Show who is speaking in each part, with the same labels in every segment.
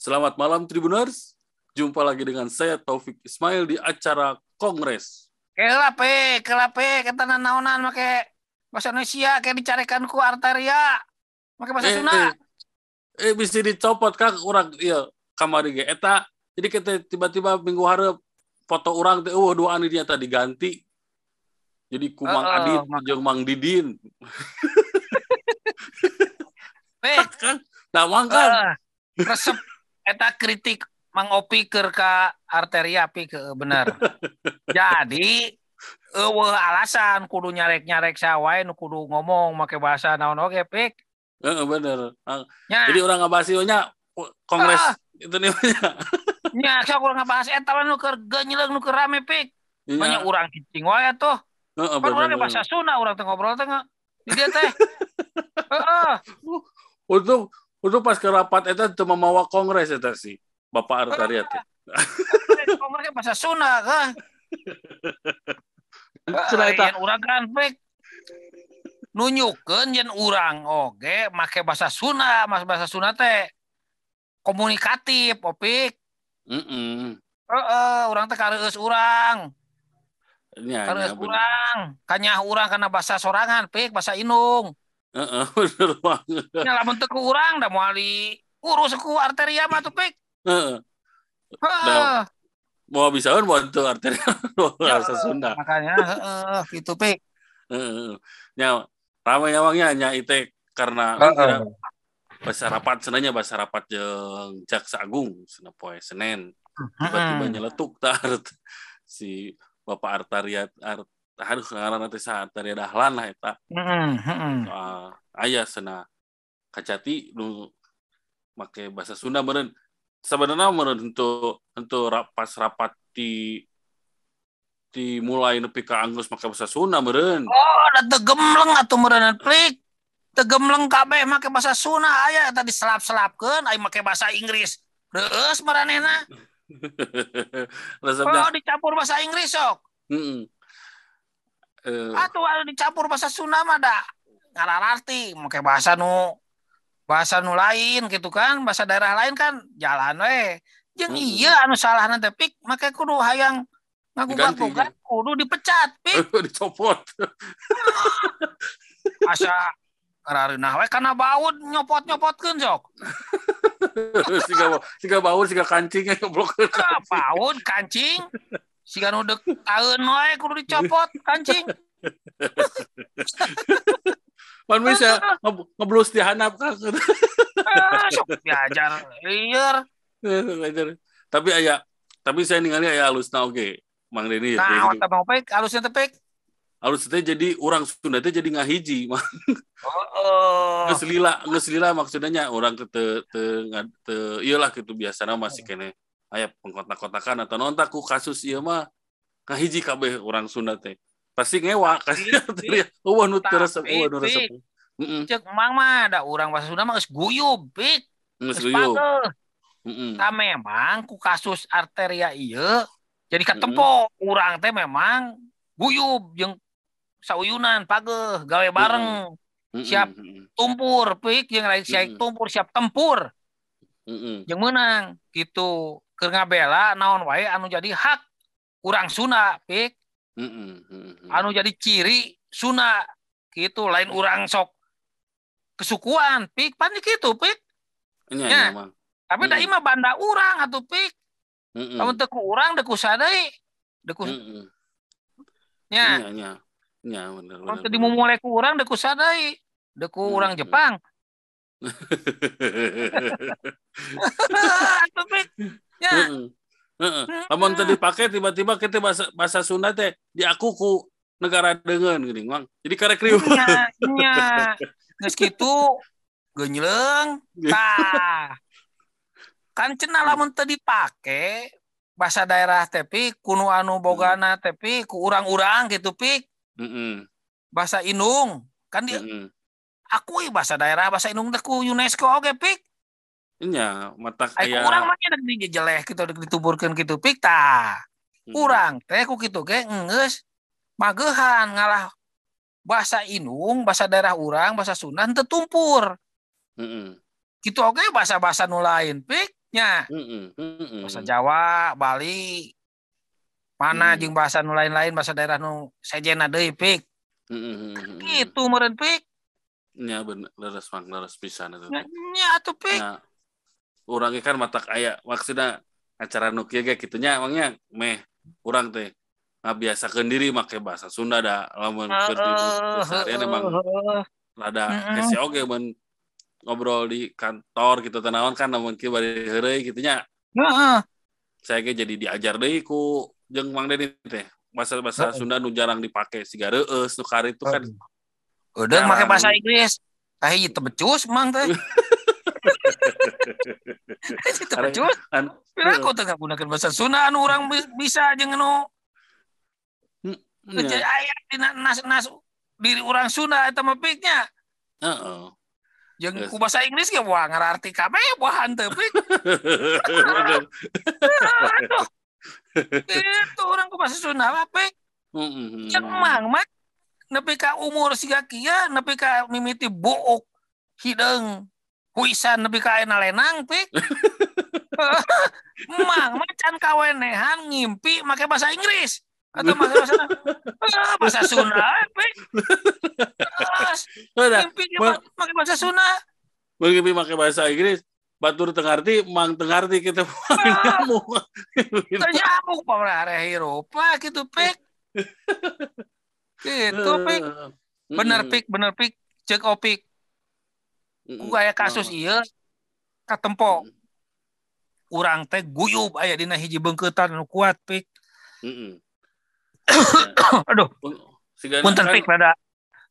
Speaker 1: Selamat malam Tribuners. Jumpa lagi dengan saya Taufik Ismail di acara Kongres.
Speaker 2: Kelape, kelape, kata naonan make bahasa Indonesia kayak dicarikan ku arteria. Make bahasa
Speaker 1: Eh,
Speaker 2: Sunda.
Speaker 1: eh, eh bisa dicopot kang orang iya kamari ge eta. Jadi kita tiba-tiba minggu hareup foto orang teh oh dua anu dia tadi ganti. Jadi ku Mang
Speaker 2: Heeh,
Speaker 1: Adit jeung Mang Didin.
Speaker 2: Eh,
Speaker 1: Kang, nah Mang Kang.
Speaker 2: eh, resep eta kritik Mang Opi keur ka arteria pi ke bener. Jadi eueuh alasan kudu nyarek-nyarek sawae nu kudu ngomong make bahasa naon oge pik.
Speaker 1: Heeh bener.
Speaker 2: Nya,
Speaker 1: Jadi orang ngabahas nya Kongres
Speaker 2: Ah.
Speaker 1: itu nih
Speaker 2: nya sok urang ngabahas eta nu keur genyeleng nu keur rame pik.
Speaker 1: Iya.
Speaker 2: Banyak urang cicing wae tuh.
Speaker 1: Heeh,
Speaker 2: Kan urang
Speaker 1: bener,
Speaker 2: ge bahasa
Speaker 1: bener.
Speaker 2: Sunda urang teh ngobrol teh dia teh. Heeh.
Speaker 1: Untuk untuk pas ke rapat eta teu mamawa kongres eta sih. Bapak Artaria teh.
Speaker 2: Ngomongnya bahasa Sunda kan.
Speaker 1: Eta.
Speaker 2: Yang urang kan pek nunjukkeun yen urang oge make bahasa Sunda, mas bahasa Sunda teh komunikatif, opik.
Speaker 1: Heeh.
Speaker 2: Heeh, urang teh kareueus urang,
Speaker 1: Nya,
Speaker 2: kareueus
Speaker 1: nya, bener.
Speaker 2: urang. Kanyah urang karena bahasa sorangan, pik, bahasa Inung.
Speaker 1: Heeh, bener banget.
Speaker 2: Nya lamun teu ku urang da moal di urus ku arteria mah tuh, pik.
Speaker 1: Heeh.
Speaker 2: Heeh.
Speaker 1: Mau bisa kan buat tuh
Speaker 2: Ya,
Speaker 1: bahasa Sunda.
Speaker 2: Makanya heeh, gitu, pik.
Speaker 1: Heeh. Nya ramai emangnya nya itu karena bahasa rapat senanya bahasa rapat jeung jaksa agung poe Senin tiba-tiba nyeletuk tar si Bapak Artaria Art harus ngaranna teh sa Artaria Dahlan lah eta
Speaker 2: Heeh, heeh.
Speaker 1: uh, aya sana kacati nu make bahasa Sunda meureun sebenarnya meureun untuk untuk pas rapat di dimulai nepi ka Anggus make bahasa Sunda meureun
Speaker 2: Oh, ada tegemleng atau merenan plik. Tegemleng kabeh make bahasa Sunda aya tadi selap-selapkeun aya make bahasa Inggris. Reus
Speaker 1: resepnya
Speaker 2: Oh, dicampur bahasa Inggris sok.
Speaker 1: heeh Eh,
Speaker 2: Atuh anu dicampur bahasa Sunda mah da ngararti make bahasa nu bahasa nu lain gitu kan, bahasa daerah lain kan jalan we. Jeung
Speaker 1: Mm-mm.
Speaker 2: iya anu salah nanti pik. Make kudu hayang ngagugat-gugat kudu dipecat pik.
Speaker 1: dicopot.
Speaker 2: Asa ngarareunah we kana baud nyopot-nyopotkeun sok.
Speaker 1: siga siga baur siga kancingnya goblok
Speaker 2: Ah, paud kancing siga nu dek taeun wae kudu dicopot kancing
Speaker 1: pan bisa nge- ngeblus di handap kan
Speaker 2: ah, sok diajar liar.
Speaker 1: Tapi aya tapi saya ningali aya alusna oge Mang Deni ya
Speaker 2: nah otak mau pek halusnya tepek.
Speaker 1: Alus teh jadi orang Sunda teh jadi ngahiji mah
Speaker 2: oh,
Speaker 1: geus lila geus lila maksudnya orang teu teu iyalah gitu biasana masih kene aya pengkotak-kotakan atau non tak ku kasus ieu mah ngahiji kabeh orang Sunda teh. Pasti ngewa kasih artinya eueuh nu teu resep eueuh nu resep. Heeh
Speaker 2: cek emang mah ada orang bahasa Sunda mah geus guyub pik.
Speaker 1: Geus guyub.
Speaker 2: Nah, memang ku kasus arteria ieu jadi katempo urang teh memang guyub jeung sauyunan pageuh gawe bareng. Siap. tumpur pik yang lain siap tumpur siap tempur. Yang menang gitu keur ngabela naon wae anu jadi hak urang Sunda pik. Anu jadi ciri Sunda gitu lain urang sok kesukuan pik. Pan gitu pik. Ya. tapi da
Speaker 1: Mm.
Speaker 2: imah banda urang atuh pik.
Speaker 1: Heeh.
Speaker 2: Lamun teu ku urang deku sadai deku
Speaker 1: heeh.
Speaker 2: Nya.
Speaker 1: Nya nya. Nya bener
Speaker 2: lamun
Speaker 1: bener
Speaker 2: teu dimumule ku urang deku sadai deku
Speaker 1: Mm.
Speaker 2: urang Jepang. Pik nya
Speaker 1: Heeh. Heeh. Lamun teu dipake tiba-tiba kita bahasa bahasa Sunda teh diaku ku negara dengan gini, Mang. Jadi karek riuh.
Speaker 2: nya geus kitu tah kan cenah lamun teu dipake bahasa daerah teh pik kuno anu bogana teh pik ku urang-urang gitu pik bahasa Inung kan dia
Speaker 1: Heeh.
Speaker 2: akui bahasa daerah bahasa Inung teh ku UNESCO oge pik
Speaker 1: Nya mata kayak
Speaker 2: urang mah nya dek dijeleh gitu dek dituburkeun gitu. Pik tah
Speaker 1: Heeh.
Speaker 2: urang teh ku kitu ge geus magehan ngalah bahasa Inung bahasa daerah urang bahasa Sunda teu tumpur.
Speaker 1: Heeh.
Speaker 2: gitu oke bahasa-bahasa nu lain pik nya
Speaker 1: Heeh, heeh.
Speaker 2: bahasa Jawa Bali. Mana
Speaker 1: Hmm.
Speaker 2: jeung bahasa nu lain-lain bahasa daerah nu sejena deui pik.
Speaker 1: Heeh,
Speaker 2: gitu meureun pik.
Speaker 1: Nya bener. Leres mang leres pisan eta
Speaker 2: nya atuh pik
Speaker 1: urang ge kan matak aya maksudna acara nu kieu ge kitu nya emangnya meh urang teh ngabiasakeun diri make bahasa Sunda da lamun keur di keseharian emang rada
Speaker 2: Mm-mm.
Speaker 1: hese oge mun ngobrol di kantor gitu teh naon kan namun kieu bari heureuy kitu nya
Speaker 2: heeh.
Speaker 1: Saya ge jadi diajar deui ku jeung Mang Deni teh. Bahasa-bahasa
Speaker 2: Heeh.
Speaker 1: Sunda nu jarang dipake siga reueus nu kari itu kan.
Speaker 2: Udah
Speaker 1: Jarang.
Speaker 2: bahasa Inggris. Tah hiji teu becus mang teh hiji teu
Speaker 1: Are-
Speaker 2: becus
Speaker 1: an
Speaker 2: Pira aku teu gunakeun bahasa Sunda anu urang bi- bisa jeung anu
Speaker 1: nya,
Speaker 2: jadi aya dina nas-nas diri urang Sunda eta mah piknya.
Speaker 1: Heeh. Yes.
Speaker 2: ku bahasa Inggris ge wah ngararti kabeh bahan teu pik. Itu orang ku bahasa Sunda mah pik.
Speaker 1: Heeh.
Speaker 2: cemang mah. Nepi ka umur siga kieu nepi ka mimiti buuk hideung huisan nepi ka ayeuna lenang pik Mang mah can kawenehan ngimpi make bahasa Inggris. Atau make bahasa Ah, bahasa Sunda pik ngimpi make bahasa Sunda.
Speaker 1: Begitu pakai bahasa Inggris, batur tengarti, mang tengarti kita kamu.
Speaker 2: ternyamuk pemerintah Eropa gitu pik gitu pik bener pik. Bener pik. Cek opik ku aya kasus iya. Katempo. Urang teh guyub aya dina hiji beungkeutan nu kuat pik. Aduh. Punten pik rada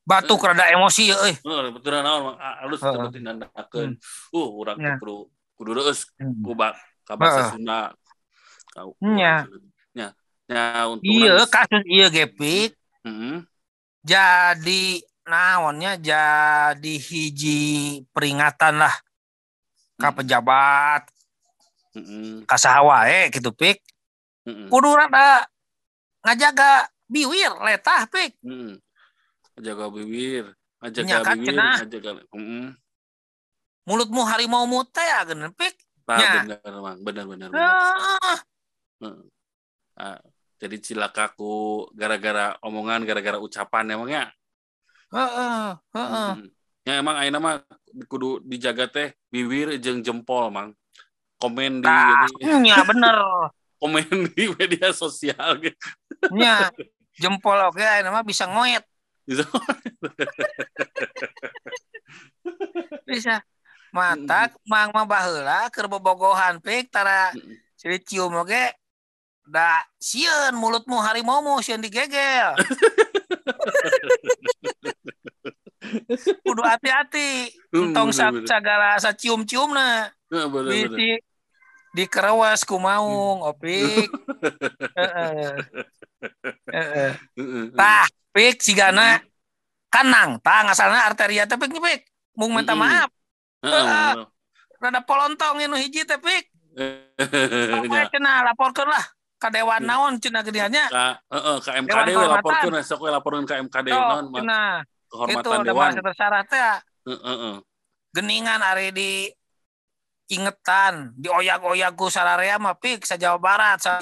Speaker 2: batuk rada emosi ya euy.
Speaker 1: Betul naon halus
Speaker 2: Heeh.
Speaker 1: seperti nandakeun. Uh, urang teh kudu kudu reus ku ba ka
Speaker 2: Heeh.
Speaker 1: bahasa Sunda. Ka-
Speaker 2: Nya.
Speaker 1: Nya. Nya untuk
Speaker 2: iya kasus iya ge pik
Speaker 1: Heeh.
Speaker 2: jadi naonnya jadi hiji peringatan lah ka pejabat
Speaker 1: Heeh.
Speaker 2: ka saha wae gitu pik
Speaker 1: Heeh.
Speaker 2: kudu rada ngajaga biwir letah pik.
Speaker 1: Jaga bibir, ngajaga
Speaker 2: Nya kan,
Speaker 1: bibir,
Speaker 2: cenah.
Speaker 1: ngajaga. Heeh.
Speaker 2: mulutmu harimau mute ya geuneun pik
Speaker 1: Nah,
Speaker 2: Nya.
Speaker 1: benar, Mang. Benar, benar, benar.
Speaker 2: Ah,
Speaker 1: Ah, jadi cilakaku gara-gara omongan, gara-gara ucapan emangnya.
Speaker 2: Heeh, heeh.
Speaker 1: Mm. Ya emang ayeuna mah kudu dijaga teh bibir jeung jempol, Mang. Komen di
Speaker 2: Tah,
Speaker 1: ini-
Speaker 2: nya bener.
Speaker 1: komen di media sosial gitu.
Speaker 2: Nya jempol oke ayeuna mah bisa ngoet.
Speaker 1: Bisa.
Speaker 2: Bisa. Matak mang mah baheula keur bobogohan pik tara ciri cium oge da sieun mulutmu harimau sieun digegel. Kudu hati-hati.
Speaker 1: Hmm,
Speaker 2: sa
Speaker 1: bener.
Speaker 2: sagala sa.
Speaker 1: Heeh, bener, bener.
Speaker 2: Di di kerewas ku maung opik. Heeh. Heeh. Tah, pik sigana kanang, tah ngasalna arteria teh pik. Mung minta
Speaker 1: Mm-mm.
Speaker 2: maaf, rada polontong nu hiji teh pik. Cenah laporkeun lah ka dewan naon cenah geudiannya.
Speaker 1: Heeh ka MKD laporkeun sok laporkeun ka MKD naon?
Speaker 2: Itu
Speaker 1: kehormatan
Speaker 2: da
Speaker 1: dewan.
Speaker 2: tersyarat teh
Speaker 1: Heeh, heeh.
Speaker 2: geningan ari di ingetan, dioyak-oyak ku sararea mah pik sa Jawa Barat sa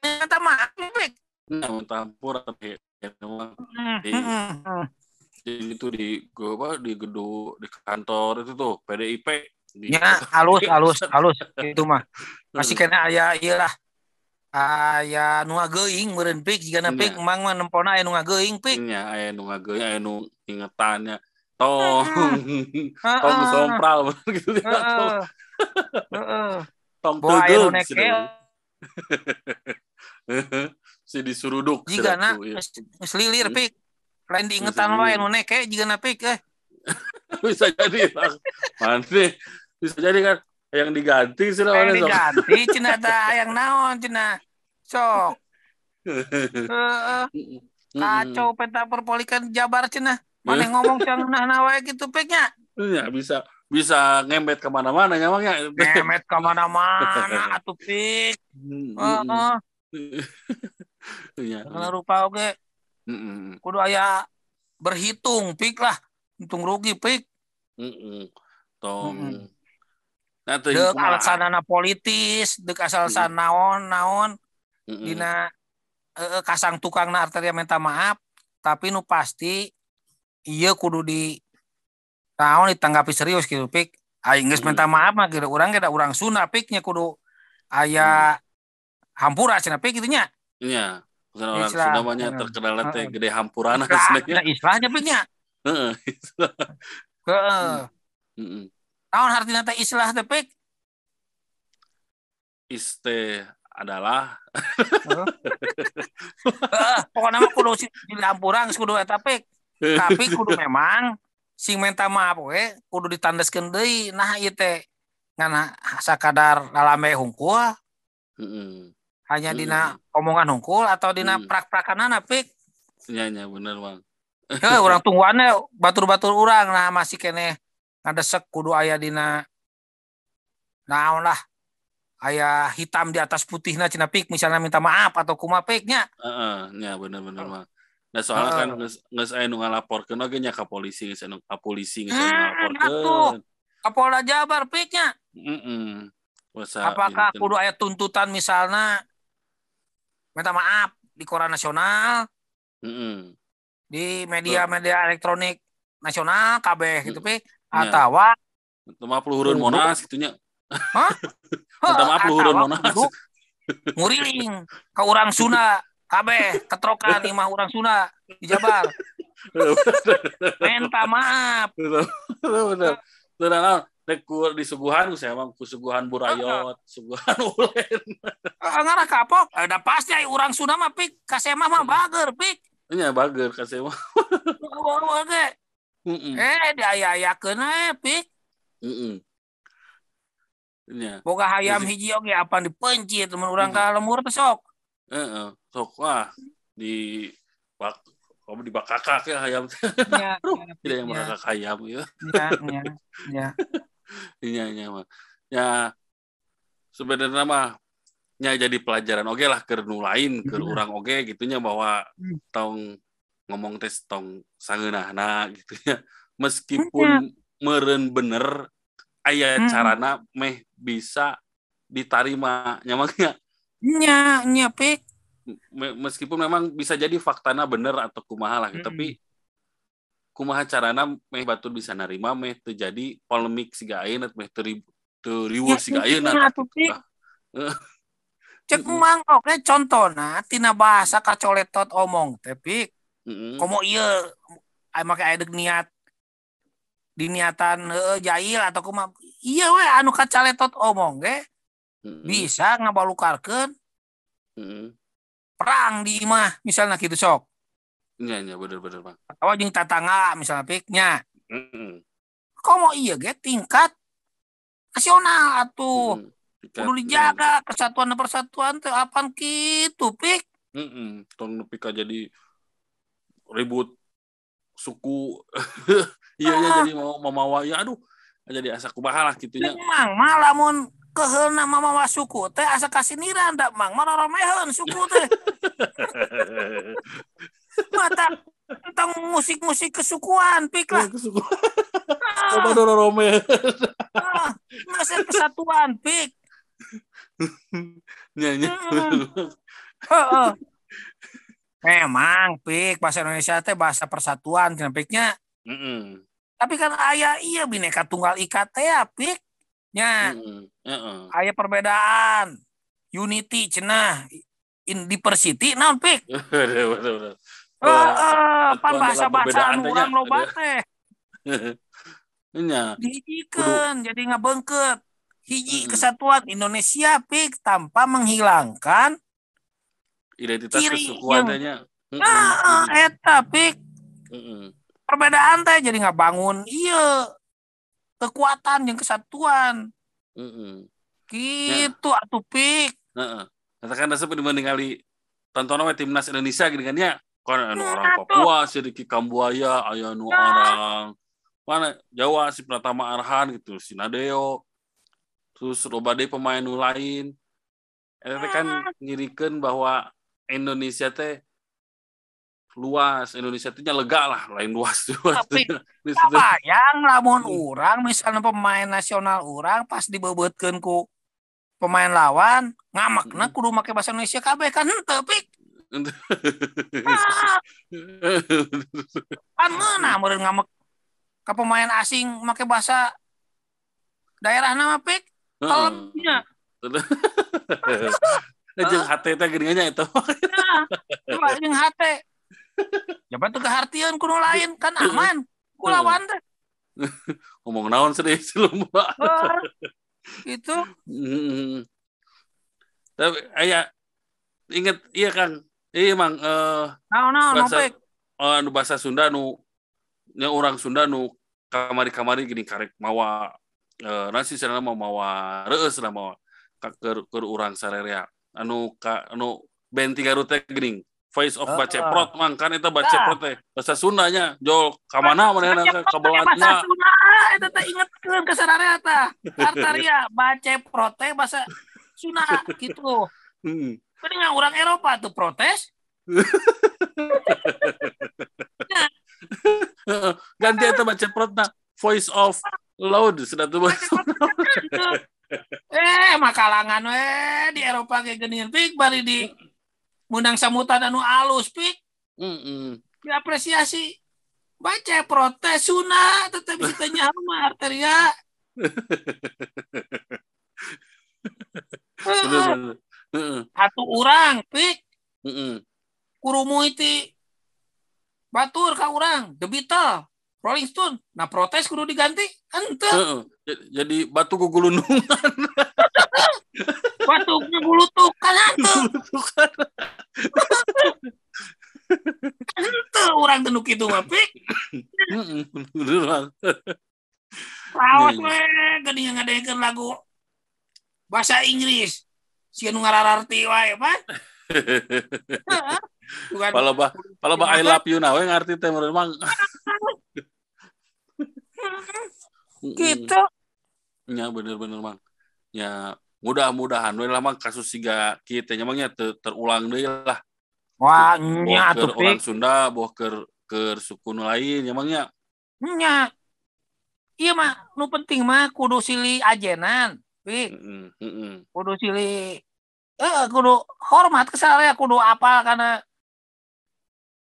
Speaker 2: Eta mah pik.
Speaker 1: Nah, tampur ya, emang
Speaker 2: Hmm,
Speaker 1: Di-
Speaker 2: hmm, hmm.
Speaker 1: di itu di gua apa di gedung di kantor itu tuh PDIP di
Speaker 2: Ya, halus, halus, halus. Itu mah. Masih kena aya ieu lah. Aya nu ngageuing meureun pik. Jigana pik
Speaker 1: Nya.
Speaker 2: emang mah nempona aya nu ngageuing pik.
Speaker 1: nya aya nu ngageung aya nu ingetannya tong. Tong sompral gitu ya tong. Tong
Speaker 2: neke
Speaker 1: si disuruduk
Speaker 2: jigana
Speaker 1: cenah,
Speaker 2: geus geus lilir
Speaker 1: Hmm.
Speaker 2: pik. Lain diingetan wae nu neke jigana pik eh.
Speaker 1: bisa jadi. Mane bisa jadi kan yang diganti sih sok.
Speaker 2: diganti cenah tah hayang naon cenah. Sok. Heeh. Kacau peta perpolikan Jabar cenah. Mana ngomong cenah wae gitu piknya.
Speaker 1: ya bisa bisa ngembet ke mana-mana nyamangnya
Speaker 2: Memet ke mana-mana atuh pik. Heeh.
Speaker 1: Iya.
Speaker 2: Segala rupa oge
Speaker 1: Mm-mm.
Speaker 2: kudu aya berhitung pik lah. Untung rugi pik.
Speaker 1: Mm-mm. Tong.
Speaker 2: Mm-mm.
Speaker 1: Nah, teh
Speaker 2: dek
Speaker 1: kumaha?
Speaker 2: alasanana politis dek asal
Speaker 1: Mm.
Speaker 2: naon naon
Speaker 1: Mm-mm.
Speaker 2: dina eh, kasang tukang na arteria minta maaf tapi nu pasti iya kudu di naon ditanggapi serius gitu pik aing geus
Speaker 1: Mm.
Speaker 2: minta maaf mah gitu urang kita urang Sunda piknya kudu aya hampura cenah pik gitu nya
Speaker 1: Iya. Orang. Sunda
Speaker 2: Heeh.
Speaker 1: terkenal teh gede hampurana sebenarnya.
Speaker 2: nah, istilahnya piknya
Speaker 1: Heeh.
Speaker 2: heeh Naon artinya teh istilah teh pik?
Speaker 1: Iste adalah.
Speaker 2: Pokoknya mah kudu di hampura geus kudu eta pik. Tapi kudu memang sing minta maaf we kudu ditandaskeun deui. Nah ieu teh ngana sakadar lalame hungkul.
Speaker 1: Heeh.
Speaker 2: hanya dina omongan hungkul atau dina prak-prakanana pik.
Speaker 1: Iya, iya bener, Bang.
Speaker 2: Urang tungguannya batur-batur urang. Nah masih kene ngadesek kudu aya dina naon lah aya hitam di atas putihna cina pik misalnya minta maaf atau kumaha piknya
Speaker 1: Heeh, ya bener-bener, Bang. Nah, soalnya kan
Speaker 2: Heeh.
Speaker 1: geus geus aya nu ngalaporkeun oge nya ka polisi, geus aya nu ka polisi geus aya nu
Speaker 2: Hmm,
Speaker 1: ngalaporkeun.
Speaker 2: Kapolda Jabar piknya
Speaker 1: Heeh. Masa
Speaker 2: apakah kudu aya tuntutan misalnya minta maaf di koran nasional
Speaker 1: Heeh.
Speaker 2: di media-media elektronik nasional kabeh gitu
Speaker 1: Ya. Minta maaf luhureun
Speaker 2: Kudu.
Speaker 1: Monas gitu nya.
Speaker 2: Hah?
Speaker 1: Luhureun
Speaker 2: Atawa
Speaker 1: Monas.
Speaker 2: kudu nguriling ke urang Sunda kabeh ketrokan imah urang Sunda di Jabar minta maaf.
Speaker 1: Naon? Rek ku disuguhan ku saya mah ku suguhan burayot, suguhan ulen.
Speaker 2: Eh, ngarah kapok ada pasti aya urang Sunda mah pik. Kasemah mah bager pik.
Speaker 1: Nya bager ka saya
Speaker 2: Oge.
Speaker 1: Heeh.
Speaker 2: eh diaya-ayakeun eh pik
Speaker 1: Heeh. Nya.
Speaker 2: boga hayam
Speaker 1: Jadi-
Speaker 2: hiji oge apa dipencit temen urang
Speaker 1: Hmm.
Speaker 2: ka lemur teh sok
Speaker 1: Heeh. Sok wah di bak kamu di bakakak ya ayam
Speaker 2: nya
Speaker 1: tidak yang
Speaker 2: nya
Speaker 1: bakakak ayam ya
Speaker 2: nya nya nya
Speaker 1: iya iya mah ya sebenarnya mah nya jadi pelajaran oke lah ke nu lain ke
Speaker 2: Hmm.
Speaker 1: orang oke gitunya bahwa
Speaker 2: Hmm.
Speaker 1: tong ngomong tes tong sangeunahna gitu ya. Meskipun meren bener aya
Speaker 2: Hmm.
Speaker 1: carana meh bisa ditarima nyamanya
Speaker 2: nya. Nya
Speaker 1: me- meskipun memang bisa jadi faktana bener atau kumaha lah
Speaker 2: Mm-mm.
Speaker 1: tapi kumaha carana meh batur bisa narima meh terjadi polemik siga ayeuna meh teu riweuh
Speaker 2: Ya,
Speaker 1: siga ayeuna gitu lah.
Speaker 2: cek mang oke contohna tina bahasa kacoletot omong teh
Speaker 1: Heeh.
Speaker 2: komo make aya deuk niat diniatan heueuh jahil atau kumaha iya we anu kacaletot omong ge
Speaker 1: Heeh.
Speaker 2: bisa ngabalukarkeun
Speaker 1: Heeh.
Speaker 2: perang di imah misalnya gitu sok
Speaker 1: Iya, iya, bener-bener, Bang.
Speaker 2: atau jeung tatangga misalnya piknya
Speaker 1: Heeh.
Speaker 2: komo iya ge tingkat nasional atuh
Speaker 1: Heeh.
Speaker 2: kudu dijaga kesatuan dan persatuan teh apan kitu pik
Speaker 1: Heeh. Tong nepi ka jadi ribut suku. Iya, iya
Speaker 2: Ah.
Speaker 1: jadi mau mamawa ya aduh. Jadi asa kumaha lah gitunya.
Speaker 2: mang mah lamun keheuna mamawa suku teh asa kasiniran da mang maroromeheun suku teh mata tentang musik-musik kesukuan pik lah
Speaker 1: Suku.
Speaker 2: Ah,
Speaker 1: Coba doro rome.
Speaker 2: ah, masa kesatuan pik
Speaker 1: Nya, nya.
Speaker 2: Heeh. Memang pik bahasa Indonesia teh bahasa persatuan cenah piknya.
Speaker 1: Heeh.
Speaker 2: Tapi kan aya iya bineka tunggal ika teh ya pik. Nya
Speaker 1: Heeh. Heeh.
Speaker 2: aya perbedaan. Unity cenah in diversity naon pik. Heeh, pan bahasa-bahasa anu urang
Speaker 1: teh nya,
Speaker 2: loba teh.
Speaker 1: Nya.
Speaker 2: Dihijikeun jadi ngabeungkeut. Hiji kesatuan Indonesia pik tanpa menghilangkan
Speaker 1: Identitas
Speaker 2: Ciri
Speaker 1: kesukuan
Speaker 2: yang-
Speaker 1: teh nya. Heeh.
Speaker 2: ah eta pik
Speaker 1: Heeh.
Speaker 2: perbedaan teh jadi nggak bangun iya kekuatan yang kesatuan gitu atuh pik
Speaker 1: Heeh. Katakan dasar dibanding kali tontonan we timnas Indonesia gitu kan ya. Kan anu
Speaker 2: Hmm,
Speaker 1: orang. Papua sedikit Kambuaya, aya nu
Speaker 2: Nah.
Speaker 1: orang mana Jawa si Pratama Arhan gitu, si Nadeo. Terus loba deui pemain nu lain. Eta kan
Speaker 2: Hmm.
Speaker 1: ngirikeun bahwa Indonesia teh luas Indonesia itu lega lah lain luas luas
Speaker 2: Tapi. Bayang lamun orang misalnya pemain nasional orang pas dibebetkeun ku pemain lawan ngamakna
Speaker 1: Hmm.
Speaker 2: kudu make bahasa Indonesia kabeh kan. Ah, kan meunah meureun ngamek ka pemain asing make bahasa daerah nama pik. Kalebnya.
Speaker 1: Jeung hate teh geuningannya eta.
Speaker 2: Nah, coba jeung hate. Coba tuh kehartian kudu lain kan aman. Ku lawan teh.
Speaker 1: Ngomong naon serius lu
Speaker 2: Ah, Itu
Speaker 1: Hmm. Tapi aya inget iya Kang. Iya Mang eh
Speaker 2: naon-naon
Speaker 1: Bahasa-
Speaker 2: nopek.
Speaker 1: eh, nu bahasa Sunda nu nya orang Sunda nu kamari-kamari gini karek mawa eh nasi sana mau mawa reueus lah mawa ka keur keur urang sarerea anu ka anu band tiga rute geuning Voice of
Speaker 2: Ah.
Speaker 1: Baceprot mang kan eta Baceprot teh bahasa Sundanya jol ka mana manehna ka
Speaker 2: Sunda eta teh ingetkeun ka sararea tah. Artaria bace protes bahasa Sunda gitu.
Speaker 1: Hmm.
Speaker 2: Mendingan orang Eropa tuh protes.
Speaker 1: Heeh. ganti eta Baceprotna Voice of Loud sudah tuh
Speaker 2: Bace protes kan gitu. Eh, makalangan we di Eropa kayak gini pik bari di mundang samutan anu alus pik.
Speaker 1: Heeh.
Speaker 2: diapresiasi. Baca protes Sunda tetap bisa nyaman arteria satu orang pik.
Speaker 1: Heeh.
Speaker 2: kurumu itu batur ka orang The Beatles Rolling Stone. Nah protes kudu diganti. Ente.
Speaker 1: J- Jadi batu gugulunung
Speaker 2: batuknya bulutuk kan ente ente orang tenuk itu mah pik.
Speaker 1: Heeh, bener, Bang.
Speaker 2: lawas
Speaker 1: Iya,
Speaker 2: we geuning ngadekeun lagu bahasa Inggris. Sieun nu ngararti wae bukan.
Speaker 1: Pala bah, pala bah I love you nah we ngarti teh meureun Mang.
Speaker 2: gitu.
Speaker 1: Ya bener-bener Mang. Ya mudah-mudahan. We lah Mang kasus siga kieu teh nya Mang nya teu terulang deui lah.
Speaker 2: wah nya atuh
Speaker 1: orang Sunda, boh keur keur suku nu lain ya Mang nya.
Speaker 2: iya mah nu penting mah kudu silih ajenan pik.
Speaker 1: Heeh, heeh.
Speaker 2: kudu silih eh kudu hormat ke saya kudu apa karena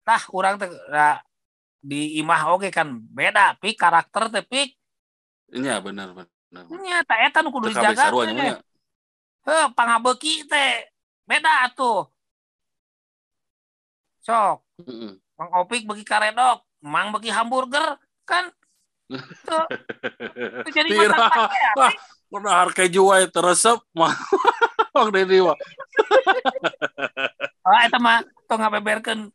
Speaker 2: tah orang teh da, di imah oge kan beda pik. Karakter teh pik.
Speaker 1: Nya bener bener.
Speaker 2: nya ta eta nu kudu dijaga
Speaker 1: sarua
Speaker 2: Heh pangabeuki teh beda atuh sok. Mang Opik bagi karedok Mang bagi hamburger kan tuh itu jadi mata ya,
Speaker 1: pernah harga wae teresep mah. Mang Dedi mah.
Speaker 2: Oh, eta mah tong ngabeberkeun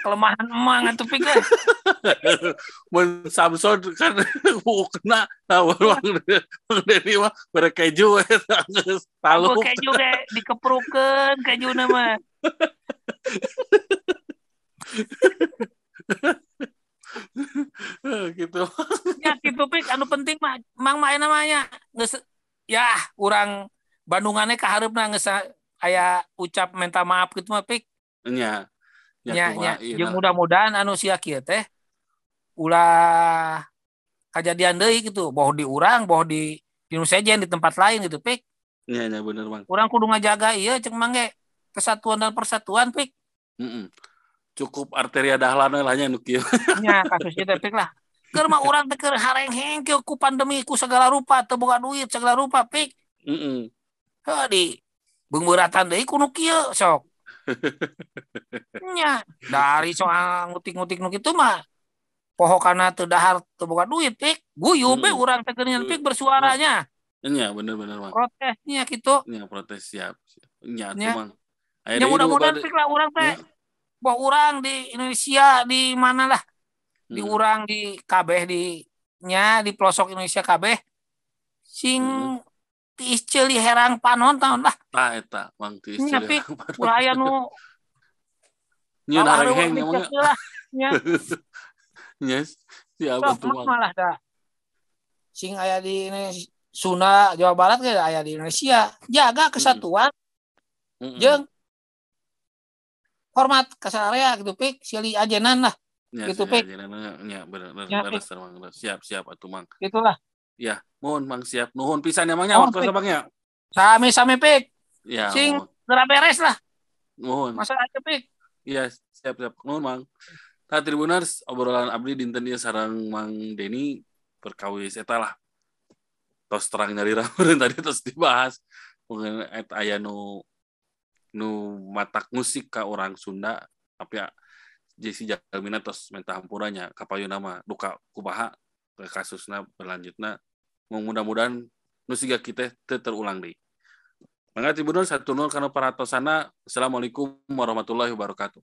Speaker 2: kelemahan emang atuh pik eh.
Speaker 1: Mun Samson kan kena nah Mang Dedi- mah bere keju we geus talu
Speaker 2: keju ge dikeprukeun keju mah.
Speaker 1: gitu.
Speaker 2: Ya gitu pik anu penting mah mang mah namanya geus ya urang Bandungannya kaharupna geus aya ucap minta maaf gitu mah pik.
Speaker 1: Nya.
Speaker 2: Nya
Speaker 1: iya
Speaker 2: jeung mudah-mudahan anu sia kieu teh ulah kejadian deui gitu, boh di urang, boh di di sejen di tempat lain gitu pik.
Speaker 1: Nya nya bener Bang.
Speaker 2: Urang kudu ngajaga ieu ceng mangge kesatuan dan persatuan pik.
Speaker 1: Heeh. Cukup arteria dahlan lah nya nu kieu.
Speaker 2: nya kasus kita pik lah urang teh keur hareng-heng kieu ku pandemi ku segala rupa teu boga duit segala rupa pik
Speaker 1: Heeh.
Speaker 2: heuh di beungbeuratan deui ku nu kieu sok nya dari soal ngutik-ngutik nu kitu mah pohokana teu dahar teu boga duit pik guyu be
Speaker 1: Mm.
Speaker 2: urang teh geuningan pik bersuaranya
Speaker 1: Nya bener bener Bang.
Speaker 2: protesnya gitu
Speaker 1: Nya protes siap. Aya
Speaker 2: ya
Speaker 1: deui nu
Speaker 2: mudah-mudahan pik lah urang teh
Speaker 1: Nya.
Speaker 2: boh urang di Indonesia di mana lah di
Speaker 1: Hmm.
Speaker 2: urang di kabeh di nya di pelosok Indonesia kabeh sing
Speaker 1: Hmm.
Speaker 2: tiis ceuli herang panon tahun lah
Speaker 1: Tah eta Bang ti
Speaker 2: Nya,
Speaker 1: istilah.
Speaker 2: Pik. ulah aya nu
Speaker 1: Nya nareng heng nya Bang.
Speaker 2: dicek lah nya
Speaker 1: Nya. Siap
Speaker 2: sok
Speaker 1: atuh
Speaker 2: mah
Speaker 1: Bang.
Speaker 2: malah da sing aya di Indonesia Sunda Jawa Barat ge aya di Indonesia jaga kesatuan
Speaker 1: Heeh.
Speaker 2: jeung hormat kasarea gitu pik silih ajenan lah
Speaker 1: Ya,
Speaker 2: Gitu,
Speaker 1: siap,
Speaker 2: Pik.
Speaker 1: ya, ya, bener, bener,
Speaker 2: Ya.
Speaker 1: Mang. Siap, siap, atuh, Mang.
Speaker 2: gitulah
Speaker 1: Ya, mohon, Mang, siap. Nuhun pisan emangnya,
Speaker 2: Nuhun,
Speaker 1: waktu sabangnya.
Speaker 2: sami sami pik
Speaker 1: Ya,
Speaker 2: Sing. beres lah
Speaker 1: Mohon.
Speaker 2: masa aja pik
Speaker 1: Iya, siap, siap. Nuhun, Mang. Nah, Tribuners, obrolan abdi dinten ieu sareng Mang Deni perkawis eta lah. Tos terang dari ramuan tadi terus dibahas mengenai eta aya nu nu matak musik ka orang Sunda tapi ya Jesse Jalmina tos minta hampurannya kapayu nama duka kubaha ke kasusna berlanjutna mudah-mudahan nu siga kita terulang deui. Mangga Tribuners satu nol karena para tosana. Assalamualaikum warahmatullahi wabarakatuh.